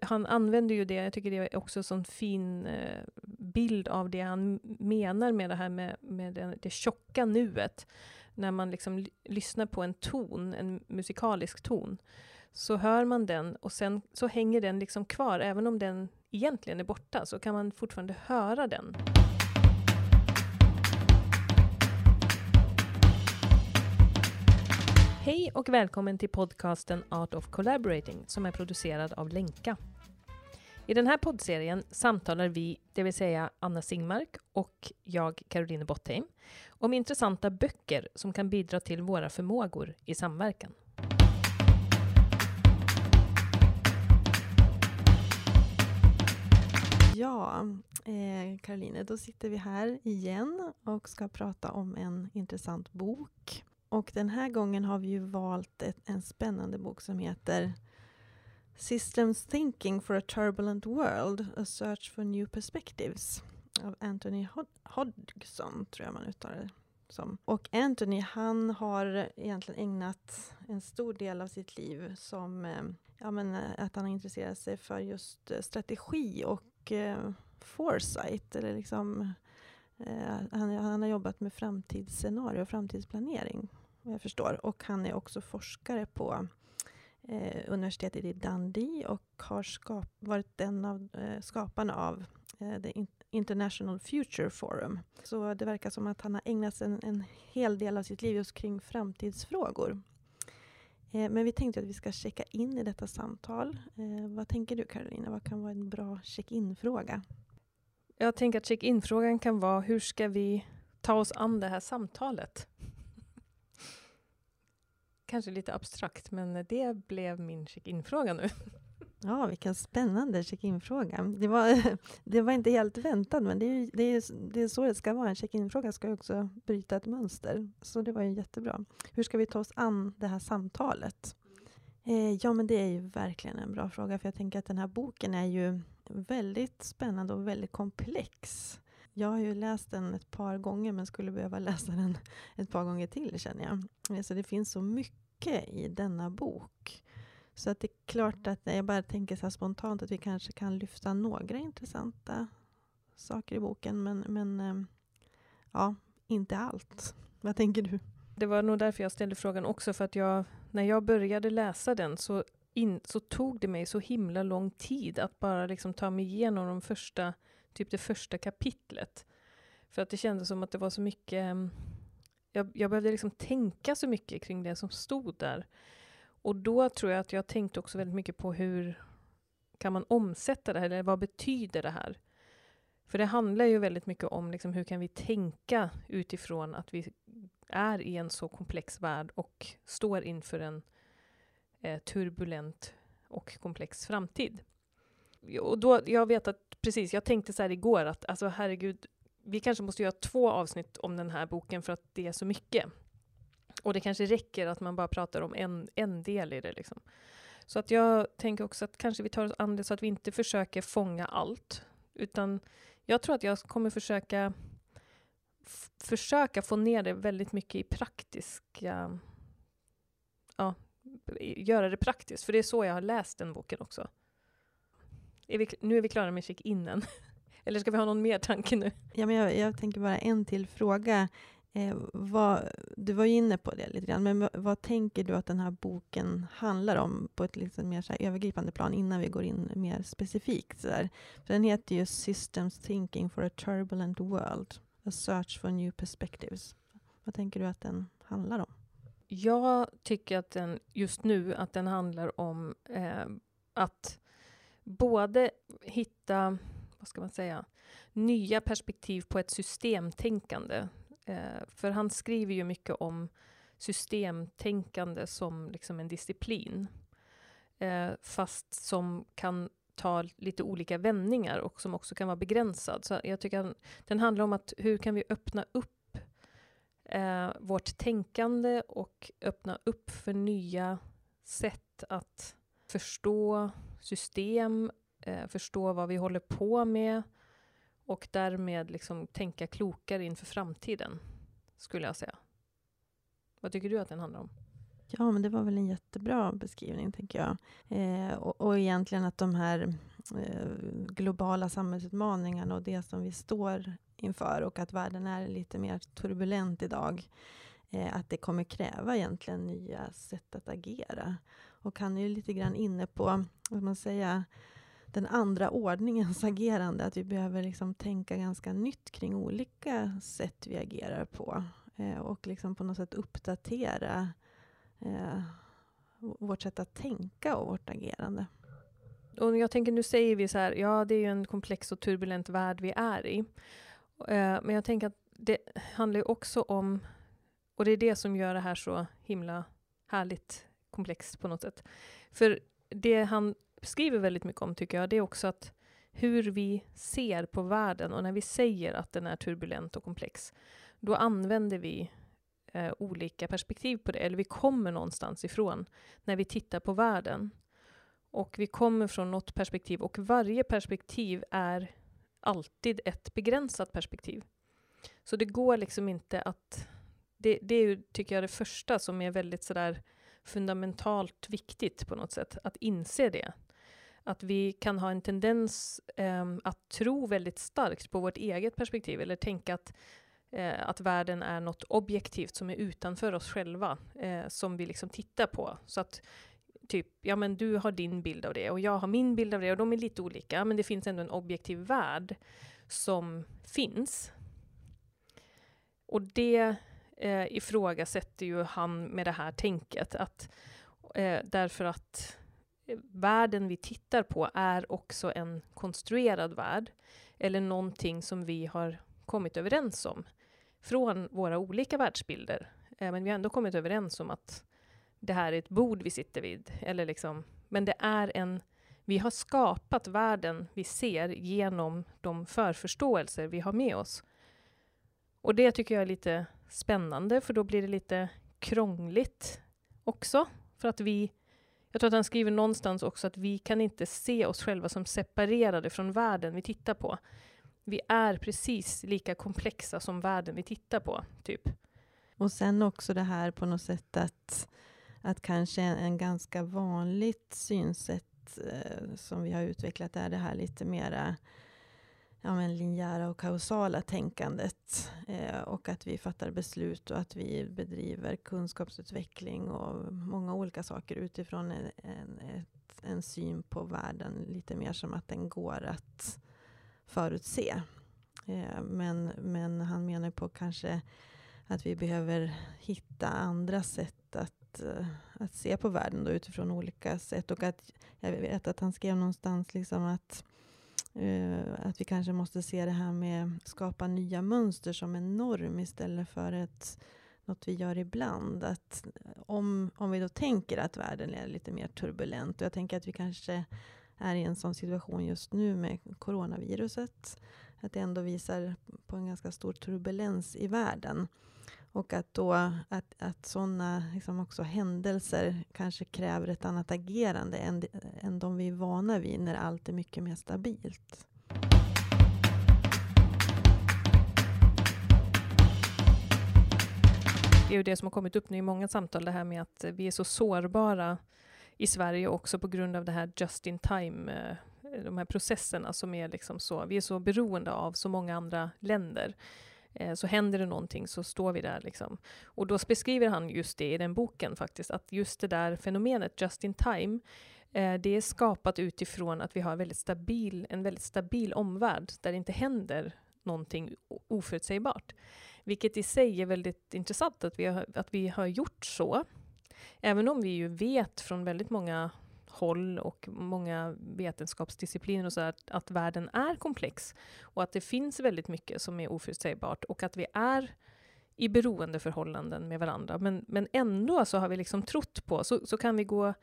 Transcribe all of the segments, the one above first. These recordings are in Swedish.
Han använder ju det, jag tycker det är också en sån fin eh, bild av det han menar med det här med, med det, det tjocka nuet. När man liksom lyssnar på en ton, en musikalisk ton, så hör man den och sen så hänger den liksom kvar, även om den egentligen är borta, så kan man fortfarande höra den. Hej och välkommen till podcasten Art of Collaborating som är producerad av Lenka. I den här poddserien samtalar vi, det vill säga Anna Singmark och jag, Caroline Bottheim, om intressanta böcker som kan bidra till våra förmågor i samverkan. Ja, eh, Caroline, då sitter vi här igen och ska prata om en intressant bok och den här gången har vi ju valt ett, en spännande bok som heter Systems Thinking for a Turbulent World, A Search for New Perspectives av Anthony Hod Hodgson, tror jag man uttalar det som. Och Anthony, han har egentligen ägnat en stor del av sitt liv som eh, ja, men, eh, att han har intresserat sig för just eh, strategi och eh, foresight, eller liksom eh, han, han, har jobbat med framtidsscenario och framtidsplanering vad jag förstår. Och han är också forskare på eh, universitetet i Dundee och har skap, varit en av eh, skaparna av eh, The International Future Forum. Så det verkar som att han har ägnat en, en hel del av sitt liv just kring framtidsfrågor. Eh, men vi tänkte att vi ska checka in i detta samtal. Eh, vad tänker du Karolina? Vad kan vara en bra check-in-fråga? Jag tänker att check-in-frågan kan vara hur ska vi ta oss an det här samtalet? Kanske lite abstrakt, men det blev min check-in-fråga nu. Ja, vilken spännande check-in-fråga. Det var, det var inte helt väntat, men det är, det, är, det är så det ska vara. En check-in-fråga ska också bryta ett mönster, så det var ju jättebra. Hur ska vi ta oss an det här samtalet? Eh, ja, men det är ju verkligen en bra fråga, för jag tänker att den här boken är ju väldigt spännande och väldigt komplex. Jag har ju läst den ett par gånger, men skulle behöva läsa den ett par gånger till, känner jag. Eh, så det finns så mycket i denna bok. Så att det är klart att eh, jag bara tänker så spontant att vi kanske kan lyfta några intressanta saker i boken, men, men eh, ja, inte allt. Vad tänker du? Det var nog därför jag ställde frågan också, för att jag, när jag började läsa den så, in, så tog det mig så himla lång tid att bara liksom ta mig igenom de första, typ det första kapitlet. För att det kändes som att det var så mycket ehm, jag, jag behövde liksom tänka så mycket kring det som stod där. Och då tror jag att jag tänkte också väldigt mycket på hur kan man omsätta det här, eller vad betyder det här? För det handlar ju väldigt mycket om liksom, hur kan vi tänka utifrån att vi är i en så komplex värld och står inför en eh, turbulent och komplex framtid. Och då, jag vet att precis, jag tänkte så här igår att alltså herregud, vi kanske måste göra två avsnitt om den här boken för att det är så mycket. Och det kanske räcker att man bara pratar om en, en del i det. Liksom. Så att jag tänker också att kanske vi tar oss an det så att vi inte försöker fånga allt. Utan jag tror att jag kommer försöka försöka få ner det väldigt mycket i praktiska... Ja, göra det praktiskt, för det är så jag har läst den boken också. Är vi, nu är vi klara med check-inen. Eller ska vi ha någon mer tanke nu? Ja, men jag, jag tänker bara en till fråga. Eh, vad, du var ju inne på det lite grann, men vad, vad, tänker du att den här boken handlar om på ett liksom mer så övergripande plan innan vi går in mer specifikt? Så där. För den heter ju Systems Thinking for a Turbulent World, A Search for New Perspectives. Vad tänker du att den handlar om? Jag tycker att den just nu att den handlar om eh, att både hitta vad ska man säga, nya perspektiv på ett systemtänkande. Eh, för han skriver ju mycket om systemtänkande som liksom en disciplin. Eh, fast som kan ta lite olika vändningar och som också kan vara begränsad. Så jag tycker att den handlar om att hur kan vi öppna upp eh, vårt tänkande och öppna upp för nya sätt att förstå system, eh, förstå vad vi håller på med och därmed liksom tänka klokare inför framtiden, skulle jag säga. Vad tycker du att den handlar om? Ja, men det var väl en jättebra beskrivning, tänker jag. Eh, och, och egentligen att de här eh, globala samhällsutmaningarna och det som vi står inför och att världen är lite mer turbulent idag, Eh, att det kommer kräva egentligen nya sätt att agera. Och han är ju lite grann inne på, vad man säga, den andra ordningens agerande, att vi behöver liksom tänka ganska nytt kring olika sätt vi agerar på eh, och liksom på något sätt uppdatera eh, vårt sätt att tänka och vårt agerande. Och jag tänker, nu säger vi så här, ja det är ju en komplex och turbulent värld vi är i. Eh, men jag tänker att det handlar ju också om, och det är det som gör det här så himla härligt komplext på något sätt. För det han skriver väldigt mycket om, tycker jag, det är också att hur vi ser på världen och när vi säger att den är turbulent och komplex, då använder vi eh, olika perspektiv på det, eller vi kommer någonstans ifrån när vi tittar på världen. Och vi kommer från något perspektiv och varje perspektiv är alltid ett begränsat perspektiv. Så det går liksom inte att... Det, det är ju, tycker jag, det första som är väldigt sådär fundamentalt viktigt på något sätt, att inse det. Att vi kan ha en tendens eh, att tro väldigt starkt på vårt eget perspektiv, eller tänka att eh, att världen är något objektivt som är utanför oss själva, eh, som vi liksom tittar på. Så att typ, ja men du har din bild av det och jag har min bild av det och de är lite olika, men det finns ändå en objektiv värld som finns. Och det eh, ifrågasätter ju han med det här tänket, att eh, därför att eh, världen vi tittar på är också en konstruerad värld, eller någonting som vi har kommit överens om från våra olika världsbilder. Eh, men vi har ändå kommit överens om att det här är ett bord vi sitter vid. Eller liksom, men det är en... Vi har skapat världen vi ser genom de förförståelser vi har med oss. Och det tycker jag är lite spännande, för då blir det lite krångligt också. För att vi... Jag tror att han skriver någonstans också att vi kan inte se oss själva som separerade från världen vi tittar på vi är precis lika komplexa som världen vi tittar på, typ. Och sen också det här på något sätt att, att kanske en, en ganska vanligt synsätt eh, som vi har utvecklat är det här lite mera ja, men linjära och kausala tänkandet. Eh, och att vi fattar beslut och att vi bedriver kunskapsutveckling och många olika saker utifrån en, en, ett, en syn på världen lite mer som att den går att förutse. Eh, men, men han menar på kanske att vi behöver hitta andra sätt att, eh, att se på världen då, utifrån olika sätt. Och att, jag vet att han skrev någonstans liksom att, uh, att vi kanske måste se det här med att skapa nya mönster som en norm istället för ett, något vi gör ibland. Att om, om vi då tänker att världen är lite mer turbulent, och jag tänker att vi kanske är i en sån situation just nu med coronaviruset. Att det ändå visar på en ganska stor turbulens i världen. Och att då att, att sådana liksom också händelser kanske kräver ett annat agerande än, än de vi är vana vid när allt är mycket mer stabilt. Det är ju det som har kommit upp nu i många samtal, det här med att vi är så sårbara i Sverige också på grund av det här just in time, eh, de här processerna som är liksom så, vi är så beroende av så många andra länder. Eh, så händer det någonting så står vi där. Liksom. Och då beskriver han just det i den boken faktiskt, att just det där fenomenet just in time, eh, det är skapat utifrån att vi har väldigt stabil, en väldigt stabil omvärld där det inte händer någonting oförutsägbart. Vilket i sig är väldigt intressant att vi har, att vi har gjort så. Även om vi ju vet från väldigt många håll och många vetenskapsdiscipliner och så att, att världen är komplex och att det finns väldigt mycket som är oförutsägbart och att vi är i beroendeförhållanden med varandra. Men, men ändå så har vi liksom trott på, så, så kan vi gå,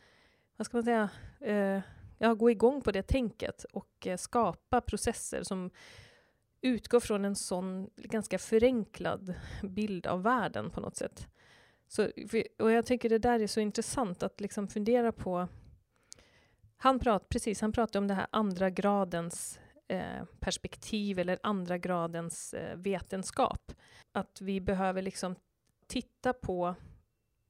vad ska man säga, eh, ja, gå igång på det tänket och eh, skapa processer som utgår från en sån ganska förenklad bild av världen på något sätt. Så, och jag tycker det där är så intressant att liksom fundera på. Han, prat, precis, han pratar om det här andra gradens eh, perspektiv eller andra gradens eh, vetenskap. Att vi behöver liksom titta på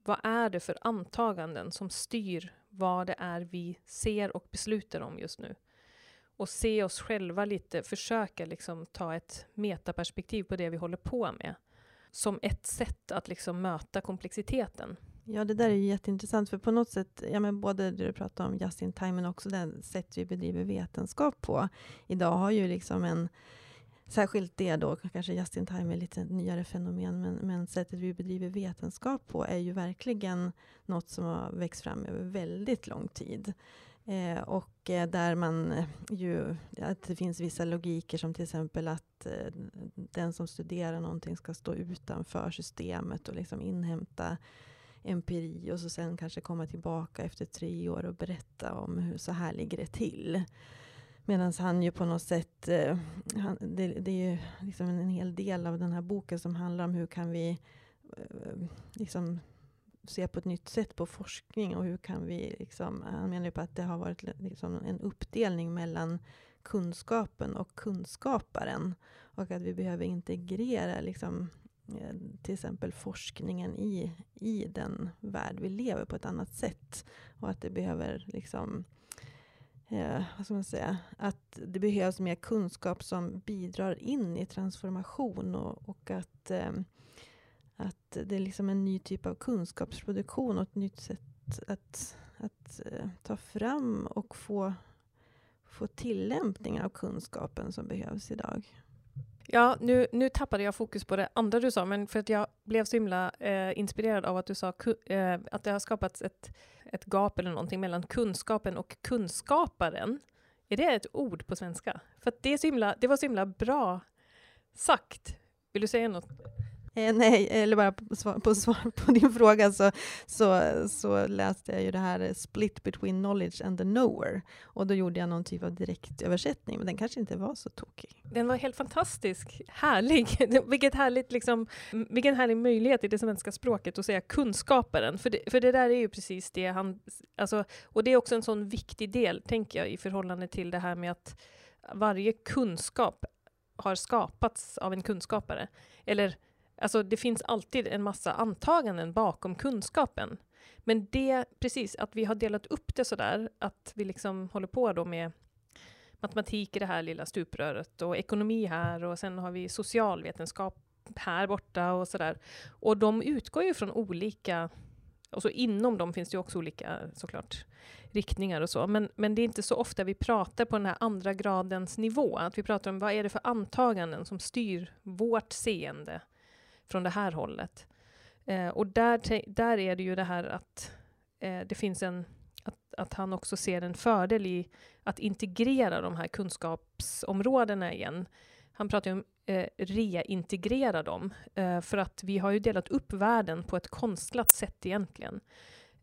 vad är det för antaganden som styr vad det är vi ser och beslutar om just nu? Och se oss själva lite, försöka liksom ta ett metaperspektiv på det vi håller på med. Som ett sätt att liksom möta komplexiteten. Ja, det där är ju jätteintressant, för på något sätt, ja, men både det du pratar om just in time, men också det sätt vi bedriver vetenskap på. Idag har ju liksom en, särskilt det då, kanske just in time är lite nyare fenomen, men, men sättet vi bedriver vetenskap på är ju verkligen något som har växt fram över väldigt lång tid. Eh, och eh, där man eh, ju, att det finns vissa logiker som till exempel att eh, den som studerar någonting ska stå utanför systemet och liksom inhämta empiri och så sen kanske komma tillbaka efter tre år och berätta om hur så här ligger det till. Medan han ju på något sätt, eh, han, det, det, är ju liksom en, hel del av den här boken som handlar om hur kan vi eh, liksom se på ett nytt sätt på forskning och hur kan vi, liksom, han menar ju på att det har varit liksom en uppdelning mellan kunskapen och kunskaparen. Och att vi behöver integrera liksom, Eh, till exempel forskningen i, i den värld vi lever på ett annat sätt. Och att det behöver liksom eh, vad ska man säga, att det behövs mer kunskap som bidrar in i transformation och, och att, eh, att det är liksom en ny typ av kunskapsproduktion och ett nytt sätt att, att eh, ta fram och få, få tillämpning av kunskapen som behövs idag. Ja, nu, nu tappade jag fokus på det andra du sa, men för att jag blev så himla eh, inspirerad av att du sa eh, att det har skapats ett, ett gap eller någonting mellan kunskapen och kunskaparen. Är det ett ord på svenska? För det, är så himla, det var så himla bra sagt. Vill du säga något? Eh, nej, eller bara på svar, på svar på din fråga så, så, så läste jag ju det här eh, Split between knowledge and the knower. Och då gjorde jag någon typ av direktöversättning, men den kanske inte var så tokig. Den var helt fantastisk, härlig. Vilket härligt liksom, vilken härlig möjlighet i det svenska språket att säga kunskaparen. För det, för det där är ju precis det han... Alltså, och det är också en sån viktig del, tänker jag, i förhållande till det här med att varje kunskap har skapats av en kunskapare. Eller Alltså det finns alltid en massa antaganden bakom kunskapen. Men det, precis, att vi har delat upp det sådär, att vi liksom håller på då med matematik i det här lilla stupröret och ekonomi här och sen har vi socialvetenskap här borta och sådär. Och de utgår ju från olika, och så inom dem finns det ju också olika såklart riktningar och så, men, men det är inte så ofta vi pratar på den här andra gradens nivå, att vi pratar om vad är det för antaganden som styr vårt seende från det här hållet. Eh, och där, där är det ju det här att eh, det finns en att, att han också ser en fördel i att integrera de här kunskapsområdena igen. Han pratar ju om eh, reintegrera dem, eh, för att vi har ju delat upp världen på ett konstlat sätt egentligen.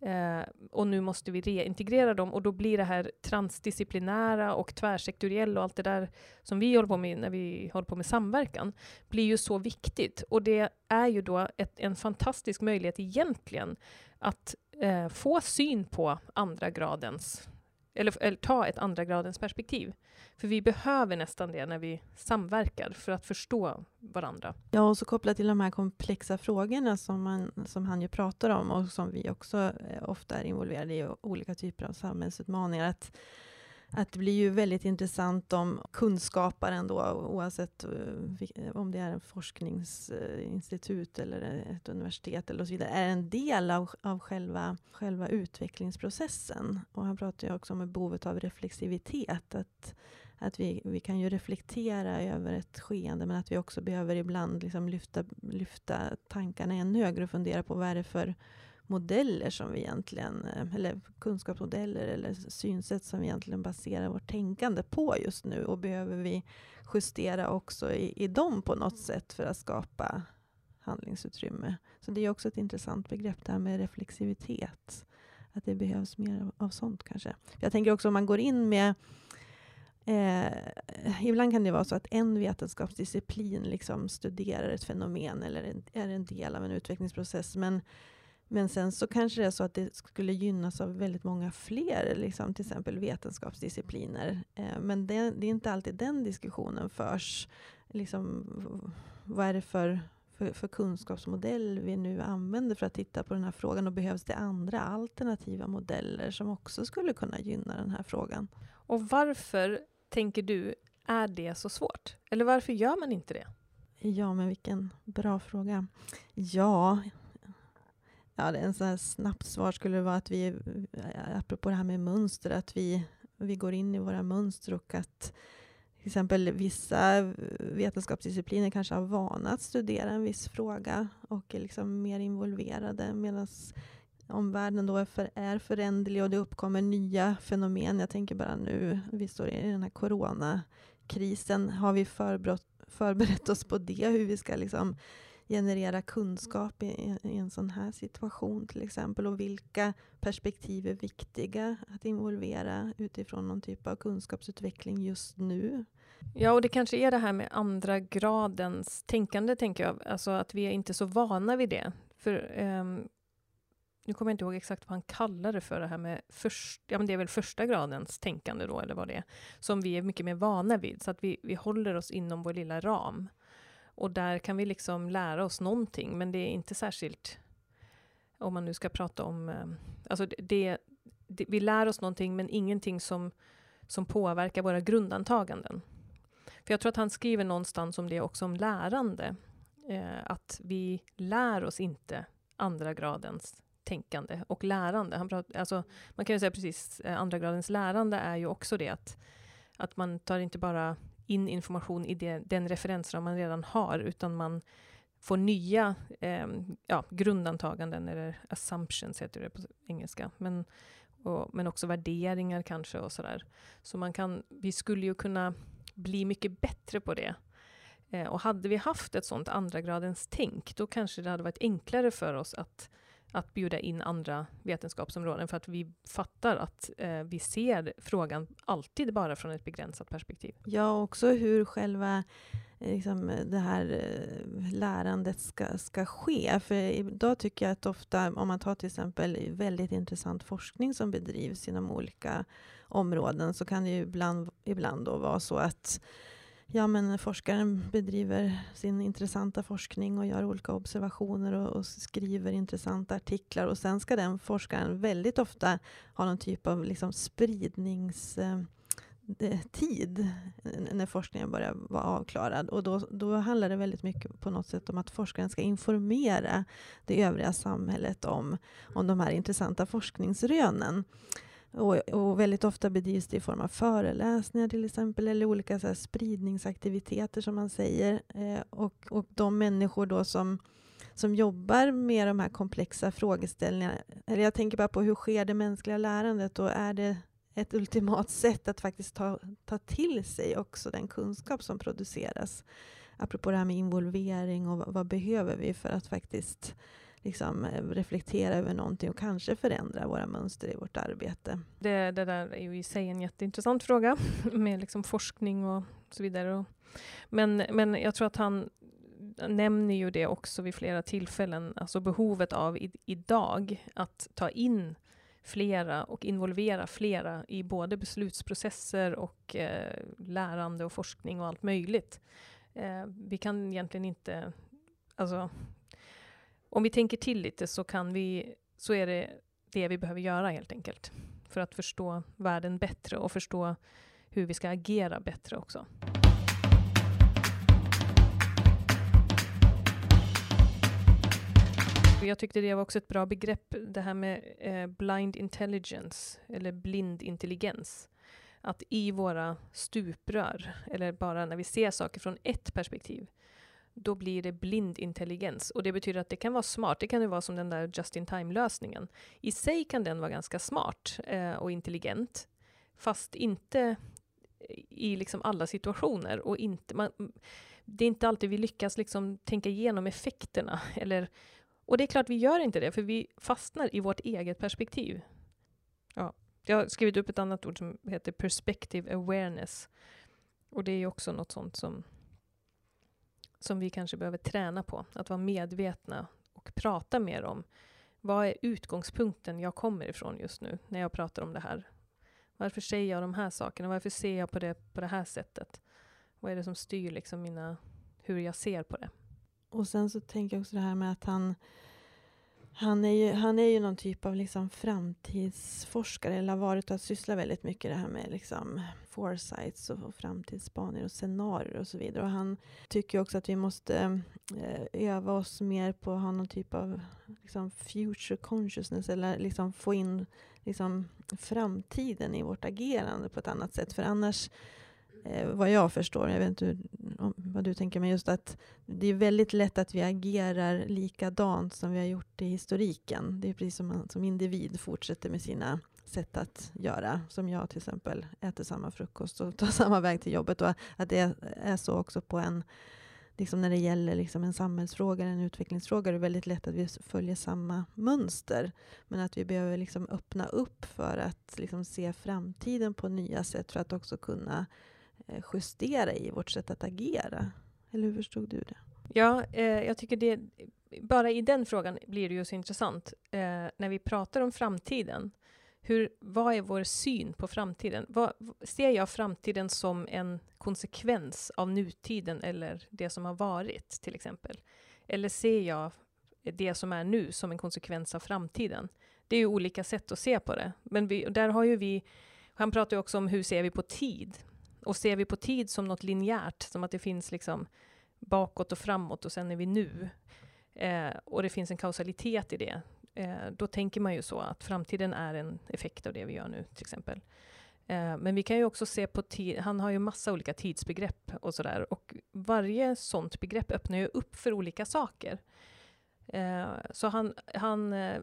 Eh, och nu måste vi reintegrera dem och då blir det här transdisciplinära och tvärsektoriella och allt det där som vi håller på med när vi håller på med samverkan, blir ju så viktigt. Och det är ju då ett, en fantastisk möjlighet egentligen att eh, få syn på andra gradens eller, eller, ta ett andra gradens perspektiv. För vi behöver nästan det när vi samverkar för att förstå varandra. Ja, och så kopplat till de här komplexa frågorna som, man, som han ju pratar om och som vi också eh, ofta är involverade i, olika typer av samhällsutmaningar. Att, att det blir ju väldigt intressant om kunskaparen då, oavsett eh, om det är en forskningsinstitut eller ett universitet eller så vidare, är en del av, av själva, själva utvecklingsprocessen. Och han pratar ju också om behovet av reflexivitet. Att, att vi, vi kan ju reflektera över ett skeende, men att vi också behöver ibland liksom lyfta, lyfta tankarna ännu högre och fundera på vad är det för modeller som vi egentligen, eh, eller kunskapsmodeller eller synsätt som vi egentligen baserar vårt tänkande på just nu och behöver vi justera också i, i dem på något sätt för att skapa handlingsutrymme. Så det är också ett intressant begrepp det här med reflexivitet. Att det behövs mer av, av sånt kanske. Jag tänker också om man går in med Eh, ibland kan det vara så att en vetenskapsdisciplin liksom studerar ett fenomen eller är en del av en utvecklingsprocess. Men men sen så kanske det är så att det skulle gynnas av väldigt många fler, liksom, till exempel vetenskapsdiscipliner. Eh, men det, det, är inte alltid den diskussionen förs. Liksom, vad är det för, för, för kunskapsmodell vi nu använder för att titta på den här frågan och behövs det andra alternativa modeller som också skulle kunna gynna den här frågan? Och varför, tänker du, är det så svårt? Eller varför gör man inte det? Ja, men vilken bra fråga. Ja, ja en sån här snabbt svar skulle vara att vi, eh, apropå det här med mönster, att vi, vi går in i våra mönster och att till exempel vissa vetenskapsdiscipliner kanske har vana att studera en viss fråga och är liksom mer involverade medan omvärlden då är, för, är föränderlig och det uppkommer nya fenomen. Jag tänker bara nu, vi står i den här coronakrisen. Har vi förberett, förberett oss på det? Hur vi ska liksom generera kunskap i, i, en sån här situation till exempel och vilka perspektiv är viktiga att involvera utifrån någon typ av kunskapsutveckling just nu. Ja, och det kanske är det här med andra gradens tänkande, tänker jag. Alltså att vi är inte så vana vid det. För um, nu kommer jag inte ihåg exakt vad han kallar det för, det här med först, ja men det är väl första gradens tänkande då, eller vad det är, som vi är mycket mer vana vid, så att vi, vi håller oss inom vår lilla ram. Och där kan vi liksom lära oss någonting, men det är inte särskilt, om man nu ska prata om, eh, alltså det, det vi lär oss någonting, men ingenting som, som påverkar våra grundantaganden. För jag tror att han skriver någonstans om det också, om lärande. Eh, att vi lär oss inte andra gradens tänkande och lärande. Han prat, alltså, man kan ju säga precis, eh, andra gradens lärande är ju också det att, att man tar inte bara in information i det, den referensram man redan har, utan man får nya eh, ja, grundantaganden, eller assumptions heter det på engelska, men, och, men också värderingar kanske och sådär. Så man kan, vi skulle ju kunna bli mycket bättre på det. Eh, och hade vi haft ett sånt andra gradens tänk, då kanske det hade varit enklare för oss att, att bjuda in andra vetenskapsområden, för att vi fattar att eh, vi ser frågan alltid bara från ett begränsat perspektiv. Ja, också hur själva eh, liksom, det här eh, lärandet ska, ska ske. För idag tycker jag att ofta, om man tar till exempel väldigt intressant forskning som bedrivs inom olika områden så kan det ju ibland, ibland då vara så att ja, men forskaren bedriver sin intressanta forskning och gör olika observationer och, och, skriver intressanta artiklar och sen ska den forskaren väldigt ofta ha någon typ av liksom spridningstid eh, eh, när forskningen börjar vara avklarad. Och då, då handlar det väldigt mycket på något sätt om att forskaren ska informera det övriga samhället om, om de här intressanta forskningsrönen. Och, och, väldigt ofta bedrivs det i form av föreläsningar till exempel, eller olika så här, spridningsaktiviteter som man säger. Eh, och, och de människor då som, som jobbar med de här komplexa frågeställningarna, eller jag tänker bara på hur sker det mänskliga lärandet och är det ett ultimat sätt att faktiskt ta, ta till sig också den kunskap som produceras. Apropå det här med involvering och vad, vad behöver vi för att faktiskt liksom, eh, reflektera över någonting och kanske förändra våra mönster i vårt arbete. Det, det där är ju i sig en jätteintressant fråga med liksom forskning och så vidare. Men, men jag tror att han nämner ju det också vid flera tillfällen, alltså behovet av i, idag att ta in flera och involvera flera i både beslutsprocesser och eh, lärande och forskning och allt möjligt. Eh, vi kan egentligen inte, alltså om vi tänker till lite så, kan vi, så är det det vi behöver göra helt enkelt. För att förstå världen bättre och förstå hur vi ska agera bättre också. Jag tyckte det var också ett bra begrepp, det här med eh, blind intelligence, eller blind intelligens. Att i våra stuprör, eller bara när vi ser saker från ett perspektiv, då blir det blind intelligens. Och det betyder att det kan vara smart. Det kan ju vara som den där just in time-lösningen. I sig kan den vara ganska smart eh, och intelligent, fast inte i liksom alla situationer. Och inte, man, det är inte alltid vi lyckas liksom tänka igenom effekterna. Eller, och det är klart, vi gör inte det, för vi fastnar i vårt eget perspektiv. Ja, jag har skrivit upp ett annat ord som heter perspective awareness. Och det är också något sånt som som vi kanske behöver träna på. Att vara medvetna och prata mer om. Vad är utgångspunkten jag kommer ifrån just nu när jag pratar om det här? Varför säger jag de här sakerna? Varför ser jag på det på det här sättet? Vad är det som styr liksom mina, hur jag ser på det? och sen så tänker jag också det här med att han han är, ju, han är ju någon typ av liksom framtidsforskare, eller har varit och sysslat väldigt mycket det här med liksom foresights och, och framtidsspaningar och scenarier och så vidare. Och han tycker också att vi måste eh, öva oss mer på att ha någon typ av liksom future consciousness, eller liksom få in liksom framtiden i vårt agerande på ett annat sätt. För annars eh, vad jag förstår, jag vet inte hur, om, vad du tänker, men just att det är väldigt lätt att vi agerar likadant som vi har gjort i historiken. Det är precis som man som individ fortsätter med sina sätt att göra. Som jag till exempel äter samma frukost och tar samma väg till jobbet. Och att det är så också på en liksom när det gäller liksom en samhällsfråga, eller en utvecklingsfråga, det är väldigt lätt att vi följer samma mönster. Men att vi behöver liksom öppna upp för att liksom se framtiden på nya sätt för att också kunna Eh, Eh, justera i vårt sätt att agera. Eller hur förstod du det? Ja, eh, jag tycker det, bara i den frågan blir det ju så intressant. Eh, när vi pratar om framtiden, hur, vad är vår syn på framtiden? Vad, ser jag framtiden som en konsekvens av nutiden eller det som har varit, till exempel? Eller ser jag det som är nu som en konsekvens av framtiden? Det är ju olika sätt att se på det. Men vi, där har ju vi, han pratar ju också om hur ser vi på tid? Och ser vi på tid som något linjärt, som att det finns liksom bakåt och framåt och sen är vi nu, eh, och det finns en kausalitet i det, eh, då tänker man ju så att framtiden är en effekt av det vi gör nu, till exempel. Eh, men vi kan ju också se på tid, han har ju massa olika tidsbegrepp och sådär, och varje sånt begrepp öppnar ju upp för olika saker. Eh, så han, han eh,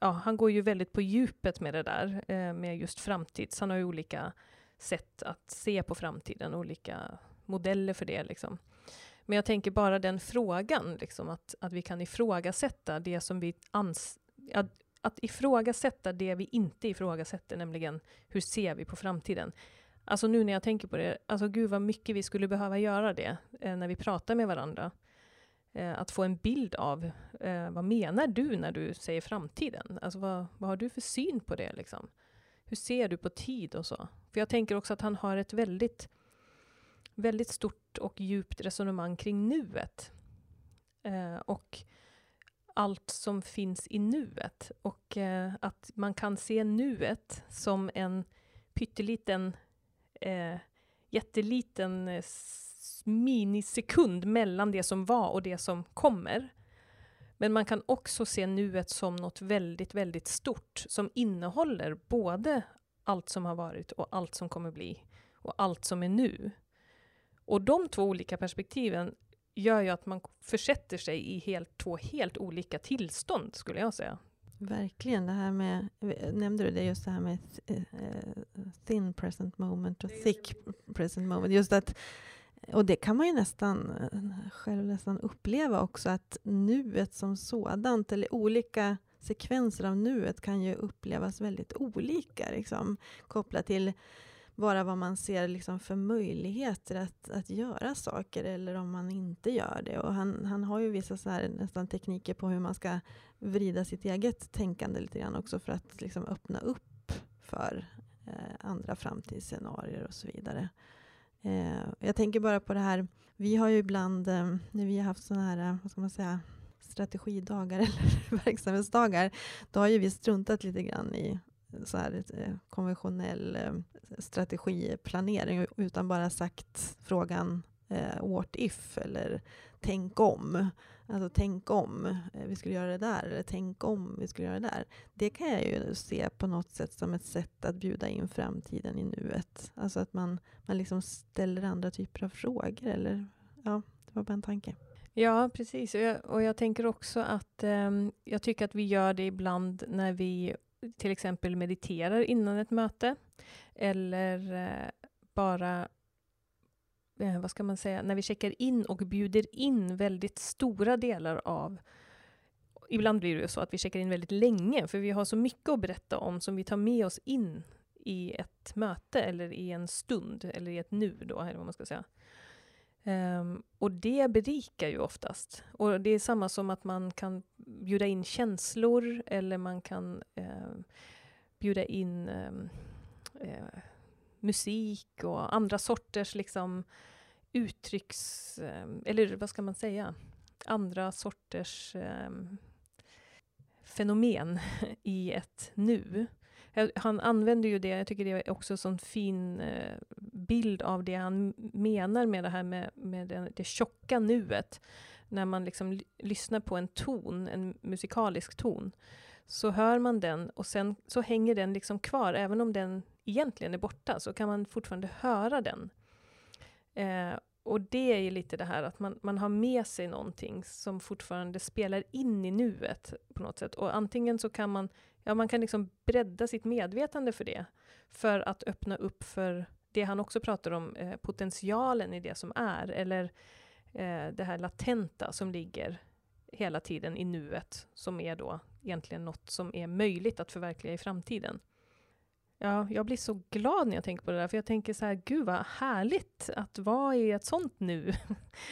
ja, han går ju väldigt på djupet med det där, eh, med just framtids. Han har ju olika sätt att se på framtiden, olika modeller för det. Liksom. Men jag tänker bara den frågan, liksom, att, att vi kan ifrågasätta det som vi ans... Att, att ifrågasätta det vi inte ifrågasätter, nämligen hur ser vi på framtiden? Alltså nu när jag tänker på det, alltså gud vad mycket vi skulle behöva göra det eh, när vi pratar med varandra. Eh, att få en bild av eh, vad menar du när du säger framtiden? Alltså vad, vad har du för syn på det? Liksom? Hur ser du på tid och så? För jag tänker också att han har ett väldigt, väldigt stort och djupt resonemang kring nuet. Eh, och allt som finns i nuet. Och eh, att man kan se nuet som en pytteliten, eh, jätteliten eh, minisekund mellan det som var och det som kommer. Men man kan också se nuet som något väldigt, väldigt stort som innehåller både allt som har varit och allt som kommer bli och allt som är nu. Och de två olika perspektiven gör ju att man försätter sig i helt, två helt olika tillstånd, skulle jag säga. Verkligen. Det här med, nämnde du det, just det här med eh, thin present moment och thick present moment. Just att och det kan man ju nästan eh, själv nästan uppleva också, att nuet som sådant, eller olika sekvenser av nuet kan ju upplevas väldigt olika, liksom, kopplat till bara vad man ser liksom för möjligheter att, att göra saker eller om man inte gör det. Och han, han har ju vissa så här, nästan tekniker på hur man ska vrida sitt eget tänkande lite grann också för att liksom öppna upp för eh, andra framtidsscenarier och så vidare. Eh, jag tänker bara på det här, vi har ju ibland, eh, när vi har haft sådana här, eh, vad ska man säga, strategidagar eller verksamhetsdagar, då har ju vi struntat lite grann i så här, eh, konventionell eh, strategiplanering utan bara sagt frågan eh, what if eller tänk om. Alltså tänk om eh, vi skulle göra det där, eller tänk om vi skulle göra det där. Det kan jag ju se på något sätt som ett sätt att bjuda in framtiden i nuet. Alltså att man, man liksom ställer andra typer av frågor. Eller, ja, det var bara en tanke. Ja, precis. Och jag, och jag tänker också att eh, jag tycker att vi gör det ibland när vi till exempel mediterar innan ett möte. Eller eh, bara eh, vad ska man säga, när vi checkar in och bjuder in väldigt stora delar av Ibland blir det ju så att vi checkar in väldigt länge, för vi har så mycket att berätta om som vi tar med oss in i ett möte, eller i en stund, eller i ett nu då, eller vad man ska säga. Um, och det berikar ju oftast. Och det är samma som att man kan bjuda in känslor, eller man kan uh, bjuda in um, uh, musik och andra sorters liksom, uttrycks, eh, eller vad ska man säga, andra sorters um, fenomen i ett nu. Han använder ju det, jag tycker det är också en sån fin eh, bild av det han menar med det här med, med det, det tjocka nuet. När man liksom lyssnar på en ton, en musikalisk ton, så hör man den och sen så hänger den liksom kvar, även om den egentligen är borta, så kan man fortfarande höra den. Eh, och det är ju lite det här att man, man har med sig någonting som fortfarande spelar in i nuet på något sätt. Och antingen så kan man, ja man kan liksom bredda sitt medvetande för det, för att öppna upp för det han också pratar om, eh, potentialen i det som är, eller eh, det här latenta som ligger hela tiden i nuet, som är då egentligen något som är möjligt att förverkliga i framtiden. Ja, jag blir så glad när jag tänker på det där, för jag tänker så här, gud vad härligt att vara i ett sånt nu.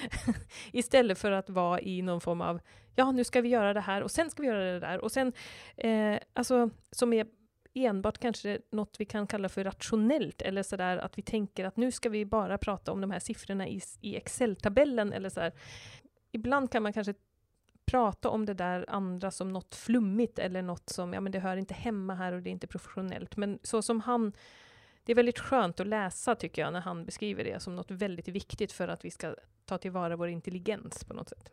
Istället för att vara i någon form av, ja nu ska vi göra det här och sen ska vi göra det där och sen, eh, alltså som är enbart kanske något vi kan kalla för rationellt, eller sådär att vi tänker att nu ska vi bara prata om de här siffrorna i, i Excel-tabellen, eller så Ibland kan man kanske prata om det där andra som något flummigt eller något som, ja men det hör inte hemma här och det är inte professionellt. Men så som han, det är väldigt skönt att läsa tycker jag, när han beskriver det som något väldigt viktigt för att vi ska ta tillvara vår intelligens på något sätt.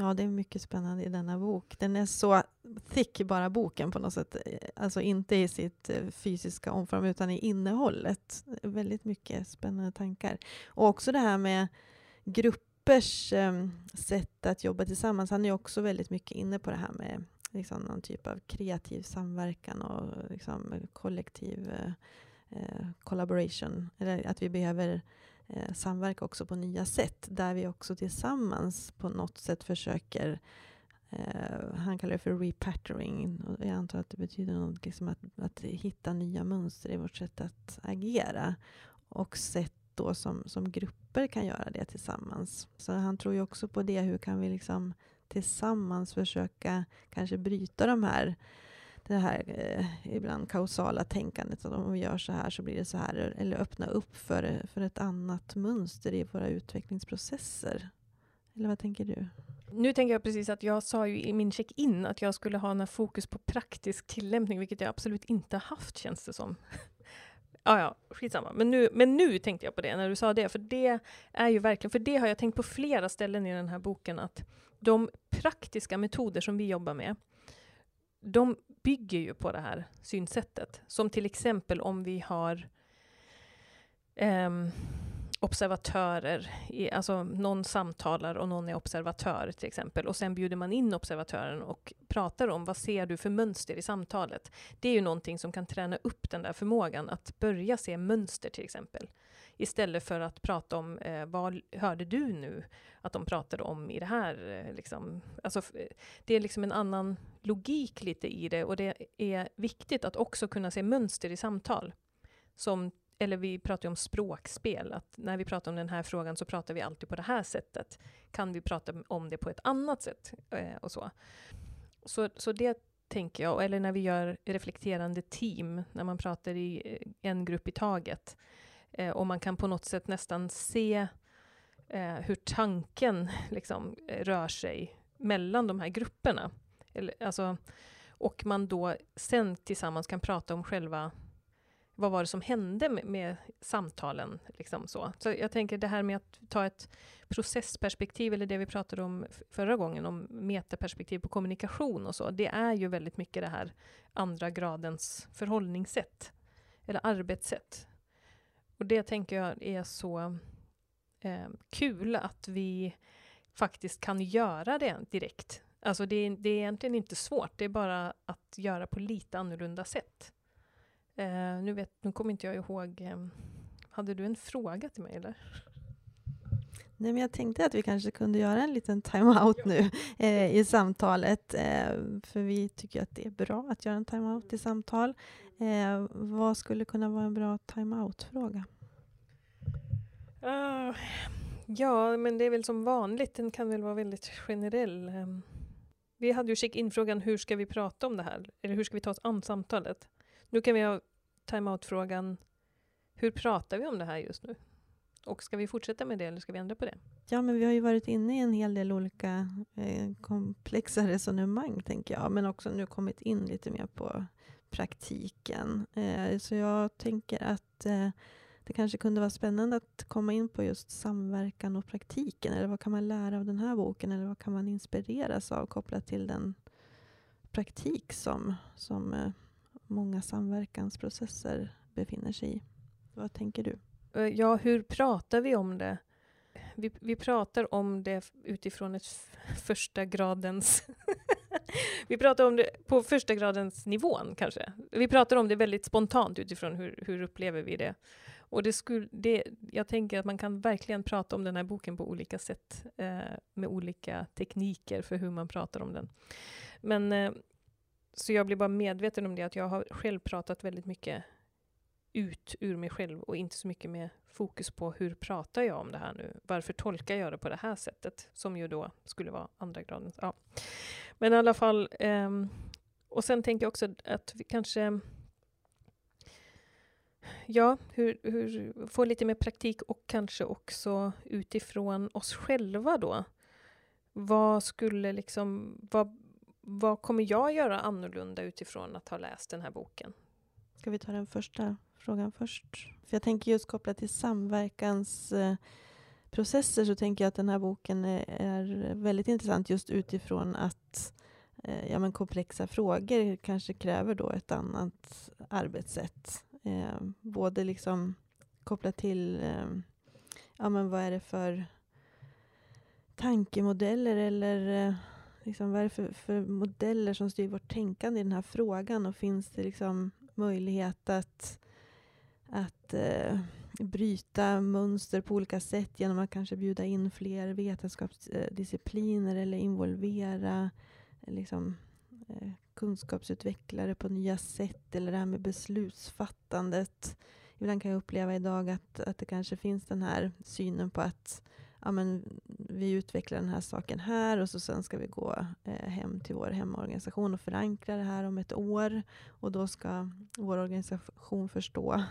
Ja, det är mycket spännande i denna bok. Den är så thick, bara boken på något sätt. Alltså inte i sitt eh, fysiska omfång, utan i innehållet. Väldigt mycket spännande tankar. Och också det här med gruppers um, sätt att jobba tillsammans. Han är också väldigt mycket inne på det här med liksom, någon typ av kreativ samverkan och liksom, kollektiv uh, collaboration. Eller att vi behöver eh, samverka också på nya sätt, där vi också tillsammans på något sätt försöker eh, han kallar det för repattering. Och jag antar att det betyder något, liksom att, att hitta nya mönster i vårt sätt att agera. Och sätt då som, som grupper kan göra det tillsammans. Så han tror ju också på det. Hur kan vi liksom tillsammans försöka kanske bryta de här det här eh, ibland kausala tänkandet, att om vi gör så här så blir det så här, eller öppna upp för, för ett annat mönster i våra utvecklingsprocesser. Eller vad tänker du? Nu tänker jag precis att jag sa ju i min check-in att jag skulle ha en fokus på praktisk tillämpning, vilket jag absolut inte haft känns det som. ja, ja, skitsamma. Men nu, men nu tänkte jag på det när du sa det, för det är ju verkligen, för det har jag tänkt på flera ställen i den här boken, att de praktiska metoder som vi jobbar med, de bygger ju på det här synsättet. Som till exempel om vi har um, observatörer, i, alltså någon samtalar och någon är observatör till exempel, och sen bjuder man in observatören och pratar om vad ser du för mönster i samtalet. Det är ju någonting som kan träna upp den där förmågan att börja se mönster till exempel. Istället för att prata om eh, vad hörde du nu att de pratade om i det här. Eh, liksom. Alltså, eh, det är liksom en annan logik lite i det och det är viktigt att också kunna se mönster i samtal. Som, eller vi pratar ju om språkspel, att när vi pratar om den här frågan så pratar vi alltid på det här sättet. Kan vi prata om det på ett annat sätt? Eh, och så. så. Så det tänker jag, eller när vi gör reflekterande team, när man pratar i eh, en grupp i taget. Eh, och man kan på något sätt nästan se eh, hur tanken liksom, eh, rör sig mellan de här grupperna. Eller, alltså, och man då sen tillsammans kan prata om själva vad var det som hände med, med samtalen? Liksom så. så jag tänker det här med att ta ett processperspektiv, eller det vi pratade om förra gången, om metaperspektiv på kommunikation och så, det är ju väldigt mycket det här andra gradens förhållningssätt, eller arbetssätt. Och det tänker jag är så eh, kul att vi faktiskt kan göra det direkt. Alltså det, det, är egentligen inte svårt, det är bara att göra på lite annorlunda sätt. Eh, nu, vet, nu kommer inte jag ihåg, eh, hade du en fråga till mig eller? Nej, men jag tänkte att vi kanske kunde göra en liten time-out nu eh, i samtalet, eh, för vi tycker att det är bra att göra en time-out i samtal. Eh, vad skulle kunna vara en bra time-out-fråga? Uh, ja, men det är väl som vanligt, den kan väl vara väldigt generell. Um, vi hade ju check-in-frågan, hur ska vi prata om det här? Eller hur ska vi ta oss an samtalet? Nu kan vi ha time-out-frågan. Hur pratar vi om det här just nu? Och ska vi fortsätta med det eller ska vi ändra på det? Ja, men vi har ju varit inne i en hel del olika eh, komplexa resonemang, tänker jag. Men också nu kommit in lite mer på praktiken. Eh, så jag tänker att eh, det kanske kunde vara spännande att komma in på just samverkan och praktiken. Eller vad kan man lära av den här boken? Eller vad kan man inspireras av kopplat till den praktik som, som eh, många samverkansprocesser befinner sig i. Vad tänker du? Eh, ja, hur pratar vi om det? Vi, vi pratar om det utifrån ett första gradens... vi pratar om det på första gradens nivån, kanske. Vi pratar om det väldigt spontant utifrån hur, hur upplever vi det. Och det skulle, det, jag tänker att man kan verkligen prata om den här boken på olika sätt, eh, med olika tekniker för hur man pratar om den. Men eh, så jag blir bara medveten om det, att jag har själv pratat väldigt mycket ut ur mig själv och inte så mycket med fokus på hur pratar jag om det här nu? Varför tolkar jag det på det här sättet? Som ju då skulle vara andra graden. Ja. Men i alla fall, um, och sen tänker jag också att vi kanske Ja, hur, hur, få lite mer praktik och kanske också utifrån oss själva då. Vad skulle liksom, vad, vad kommer jag göra annorlunda utifrån att ha läst den här boken? Ska vi ta den första frågan först? För jag tänker just kopplat till samverkansprocesser så tänker jag att den här boken är väldigt intressant just utifrån att eh, ja, men komplexa frågor kanske kräver då ett annat arbetssätt. Eh, både liksom kopplat till eh, ja, men vad är det för tankemodeller eller liksom, vad är det för, för, modeller som styr vårt tänkande i den här frågan och finns det liksom möjlighet att, att eh, bryta mönster på olika sätt genom att kanske bjuda in fler vetenskapsdiscipliner eller involvera eh, liksom, eh, kunskapsutvecklare på nya sätt eller det här med beslutsfattandet. Ibland kan jag uppleva idag att, att det kanske finns den här synen på att ja, men vi utvecklar den här saken här och så sen ska vi gå eh, hem till vår hemorganisation och förankra det här om ett år. Och då ska vår organisation förstå eh,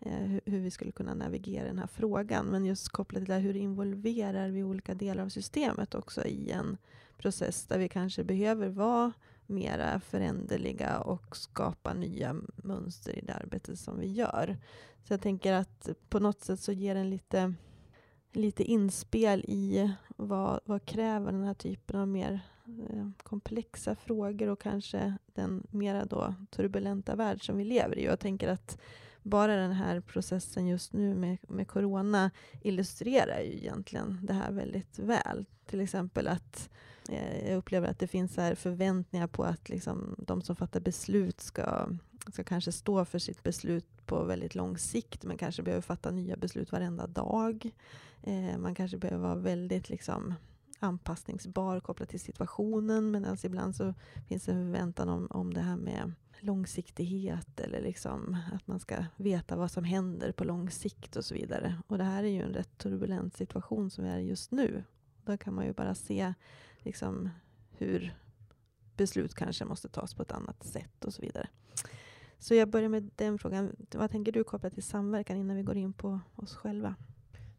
Eh, hur, hur, vi skulle kunna navigera den här frågan. Men just kopplat till det här, hur involverar vi olika delar av systemet också i en process där vi kanske behöver vara mera föränderliga och skapa nya mönster i det arbetet som vi gör. Så jag tänker att på något sätt så ger den lite lite inspel i vad, vad kräver den här typen av mer eh, komplexa frågor och kanske den mera då turbulenta värld som vi lever i. Jag tänker att bara den här processen just nu med, med corona illustrerar ju egentligen det här väldigt väl. Till exempel att eh, jag upplever att det finns här förväntningar på att liksom, de som fattar beslut ska, ska kanske stå för sitt beslut på väldigt lång sikt, men kanske behöver fatta nya beslut varenda dag. Eh, man kanske behöver vara väldigt liksom, anpassningsbar kopplat till situationen, medan ibland så finns det en förväntan om, om det här med långsiktighet eller liksom att man ska veta vad som händer på lång sikt och så vidare. Och det här är ju en rätt turbulent situation som vi är i just nu. Då kan man ju bara se liksom hur beslut kanske måste tas på ett annat sätt och så vidare. Så jag börjar med den frågan. Vad tänker du kopplat till samverkan innan vi går in på oss själva?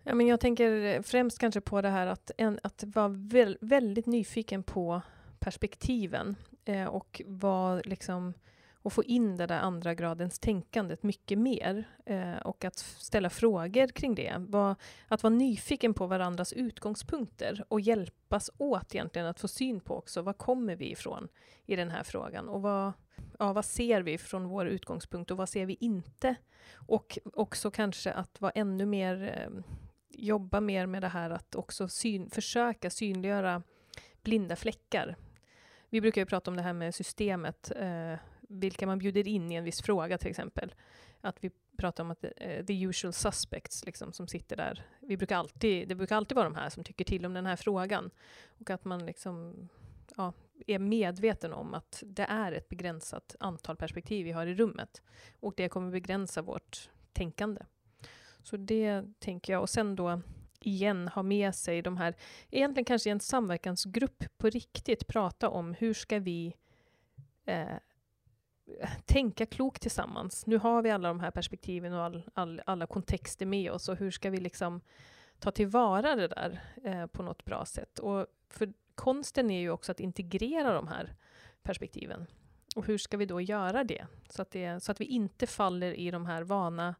Ja, men jag tänker främst kanske på det här att, en, att vara väl, väldigt nyfiken på perspektiven eh, och vad liksom och få in det där andra gradens tänkandet mycket mer eh, och att ställa frågor kring det. Var, att vara nyfiken på varandras utgångspunkter och hjälpas åt egentligen att få syn på också, var kommer vi ifrån i den här frågan och vad, ja, vad ser vi från vår utgångspunkt och vad ser vi inte? Och också kanske att vara ännu mer, eh, jobba mer med det här att också syn, försöka synliggöra blinda fläckar. Vi brukar ju prata om det här med systemet, eh, vilka man bjuder in i en viss fråga till exempel. Att vi pratar om att uh, the usual suspects liksom, som sitter där. Vi brukar alltid, det brukar alltid vara de här som tycker till om den här frågan. Och att man liksom, ja, är medveten om att det är ett begränsat antal perspektiv vi har i rummet. Och det kommer begränsa vårt tänkande. Så det tänker jag. Och sen då igen ha med sig de här, egentligen kanske i en samverkansgrupp på riktigt prata om hur ska vi eh, tänka klokt tillsammans. Nu har vi alla de här perspektiven och all, all, alla kontexter med oss och hur ska vi liksom ta tillvara det där eh, på något bra sätt? Och för konsten är ju också att integrera de här perspektiven. Och hur ska vi då göra det? Så att, det, så att vi inte faller i de här vana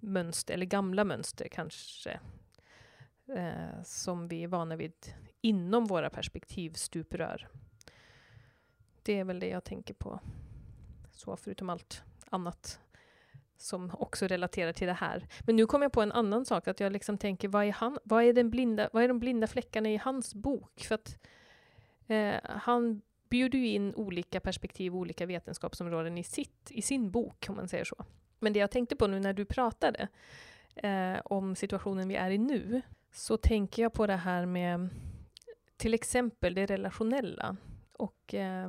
mönster, eller gamla mönster kanske, eh, som vi är vana vid inom våra perspektivstuprör. Det är väl det jag tänker på. Så förutom allt annat som också relaterar till det här. Men nu kom jag på en annan sak, att jag liksom tänker, vad är, han, vad är, den blinda, vad är de blinda fläckarna i hans bok? För att eh, han bjuder ju in olika perspektiv, olika vetenskapsområden i, sitt, i sin bok, om man säger så. Men det jag tänkte på nu när du pratade eh, om situationen vi är i nu, så tänker jag på det här med till exempel det relationella och eh,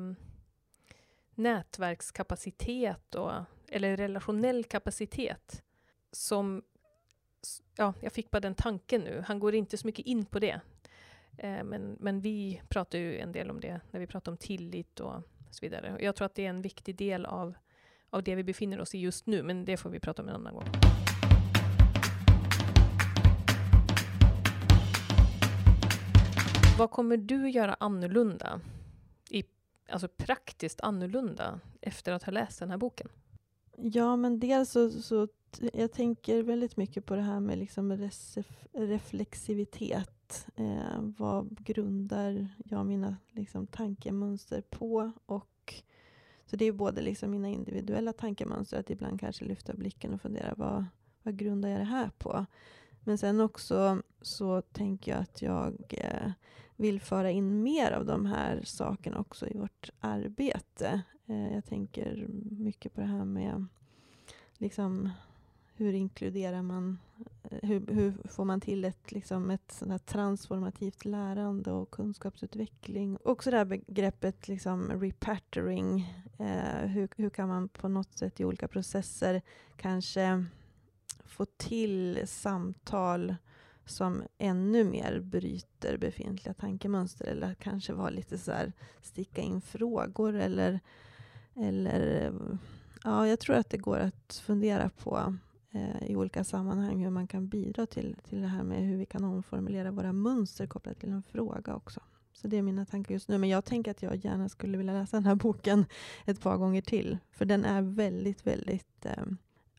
nätverkskapacitet och, eller relationell kapacitet som Ja, jag fick bara den tanken nu. Han går inte så mycket in på det. Eh, men, men vi pratar ju en del om det när vi pratar om tillit och så vidare. Och jag tror att det är en viktig del av, av det vi befinner oss i just nu, men det får vi prata om en annan gång. Vad kommer du göra annorlunda, alltså praktiskt annorlunda, efter att ha läst den här boken? Ja, men dels så, så jag tänker väldigt mycket på det här med liksom reflexivitet. Eh, vad grundar jag mina liksom, tankemönster på? Och, så det är både liksom mina individuella tankemönster, att ibland kanske lyfta blicken och fundera vad, vad grundar jag det här på? Men sen också så tänker jag att jag eh, vill föra in mer av de här sakerna också i vårt arbete. Eh, jag tänker mycket på det här med liksom, hur inkluderar man, eh, hur, hur får man till ett, liksom ett sånt transformativt lärande och kunskapsutveckling? Också det här begreppet liksom repattering. Eh, hur, hur kan man på något sätt i olika processer kanske få till samtal som ännu mer bryter befintliga tankemönster eller kanske vara lite så här, sticka in frågor eller, eller ja, jag tror att det går att fundera på eh, i olika sammanhang hur man kan bidra till, till det här med hur vi kan omformulera våra mönster kopplat till en fråga också. Så det är mina tankar just nu. Men jag tänker att jag gärna skulle vilja läsa den här boken ett par gånger till. För den är väldigt, väldigt, eh,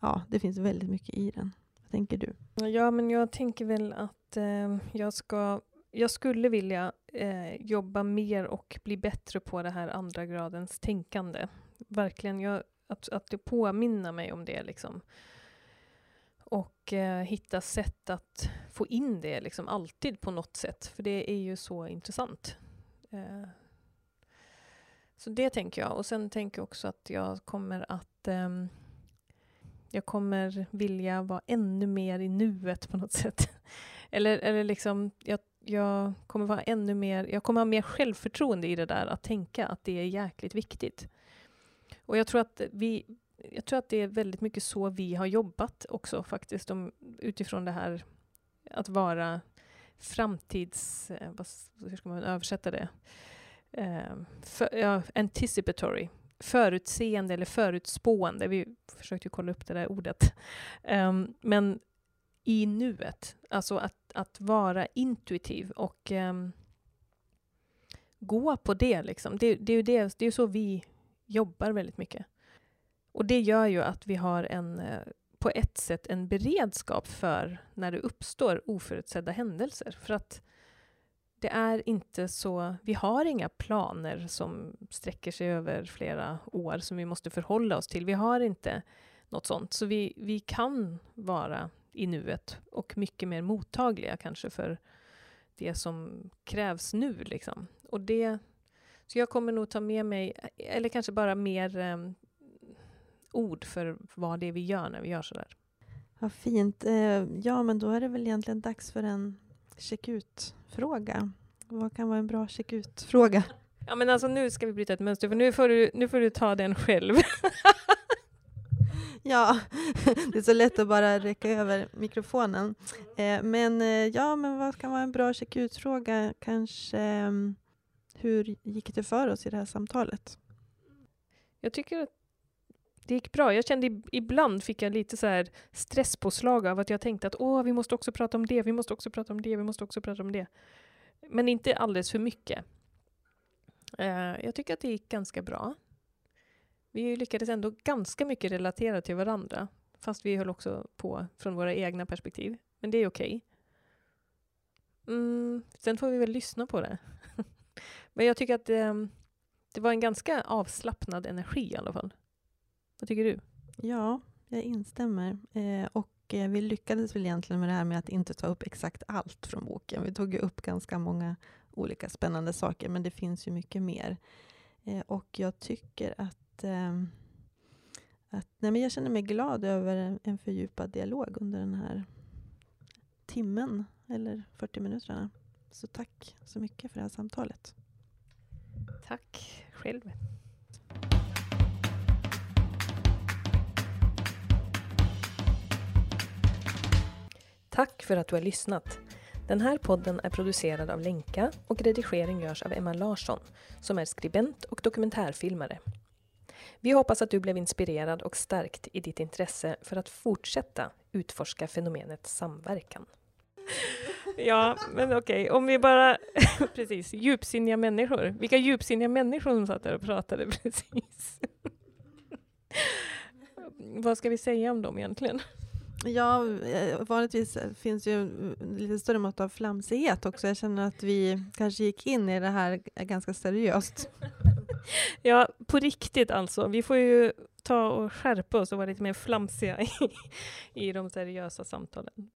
ja, det finns väldigt mycket i den tänker du? Ja, men jag tänker väl att eh, jag ska jag skulle vilja eh, jobba mer och bli bättre på det här andra gradens tänkande. Verkligen, jag, att, att det påminna mig om det liksom. Och eh, hitta sätt att få in det liksom alltid på något sätt, för det är ju så intressant. Eh, så det tänker jag. Och sen tänker jag också att jag kommer att ehm, jag kommer vilja vara ännu mer i nuet på något sätt. eller, eller liksom, jag, jag kommer vara ännu mer, jag kommer ha mer självförtroende i det där att tänka att det är jäkligt viktigt. Och jag tror att vi, jag tror att det är väldigt mycket så vi har jobbat också faktiskt, om, utifrån det här att vara framtids... Eh, vad, hur ska man översätta det? Uh, för, uh, anticipatory förutseende eller förutspående. Vi försökte kolla upp det där ordet. Um, men i nuet, alltså att, att vara intuitiv och um, gå på det. Liksom. Det, det, är ju det, det är så vi jobbar väldigt mycket. Och det gör ju att vi har en, eh, på ett sätt en beredskap för när det uppstår oförutsedda händelser. För att det är inte så, vi har inga planer som sträcker sig över flera år som vi måste förhålla oss till. Vi har inte något sånt. Så vi, vi kan vara i nuet och mycket mer mottagliga kanske för det som krävs nu. Liksom. Och det, så jag kommer nog ta med mig, eller kanske bara mer eh, ord för vad det är vi gör när vi gör sådär. Vad fint. Eh, ja, men då är det väl egentligen dags för en check ut-fråga. Vad kan vara en bra check ut-fråga? Ja, men alltså nu ska vi bryta ett mönster, för nu får du, nu får du ta den själv. ja, det är så lätt att bara räcka över mikrofonen. Eh, men eh, ja, men vad kan vara en bra check ut-fråga? Kanske um, hur gick det för oss i det här samtalet? Jag tycker att det gick bra. Jag kände ibland fick jag lite så här stresspåslag av att jag tänkte att åh, vi måste också prata om det, vi måste också prata om det, vi måste också prata om det. Men inte alldeles för mycket. Uh, jag tycker att det gick ganska bra. Vi lyckades ändå ganska mycket relatera till varandra, fast vi höll också på från våra egna perspektiv. Men det är okej. Okay. Mm, sen får vi väl lyssna på det. Men jag tycker att det, det var en ganska avslappnad energi i alla fall. Vad tycker du? Ja, jag instämmer. Eh, och eh, vi lyckades väl egentligen med det här med att inte ta upp exakt allt från boken. Vi tog ju upp ganska många olika spännande saker, men det finns ju mycket mer. Eh, och jag tycker att, eh, att nej, men jag känner mig glad över en fördjupad dialog under den här timmen, eller 40 minuterna. Så tack så mycket för det här samtalet. Tack själv. Tack för att du har lyssnat. Den här podden är producerad av Lenka och redigering görs av Emma Larsson som är skribent och dokumentärfilmare. Vi hoppas att du blev inspirerad och stärkt i ditt intresse för att fortsätta utforska fenomenet samverkan. Ja, men okej, okay. om vi bara... precis, djupsinniga människor. Vilka djupsinniga människor som satt där och pratade precis. Vad ska vi säga om dem egentligen? Ja, eh, vanligtvis eh, finns ju eh, lite större mått av flamsighet också. Jag känner att vi kanske gick in i det här ganska seriöst. Ja, på riktigt alltså. Vi får ju ta och skärpa oss och vara lite mer flamsiga i, i de seriösa samtalen.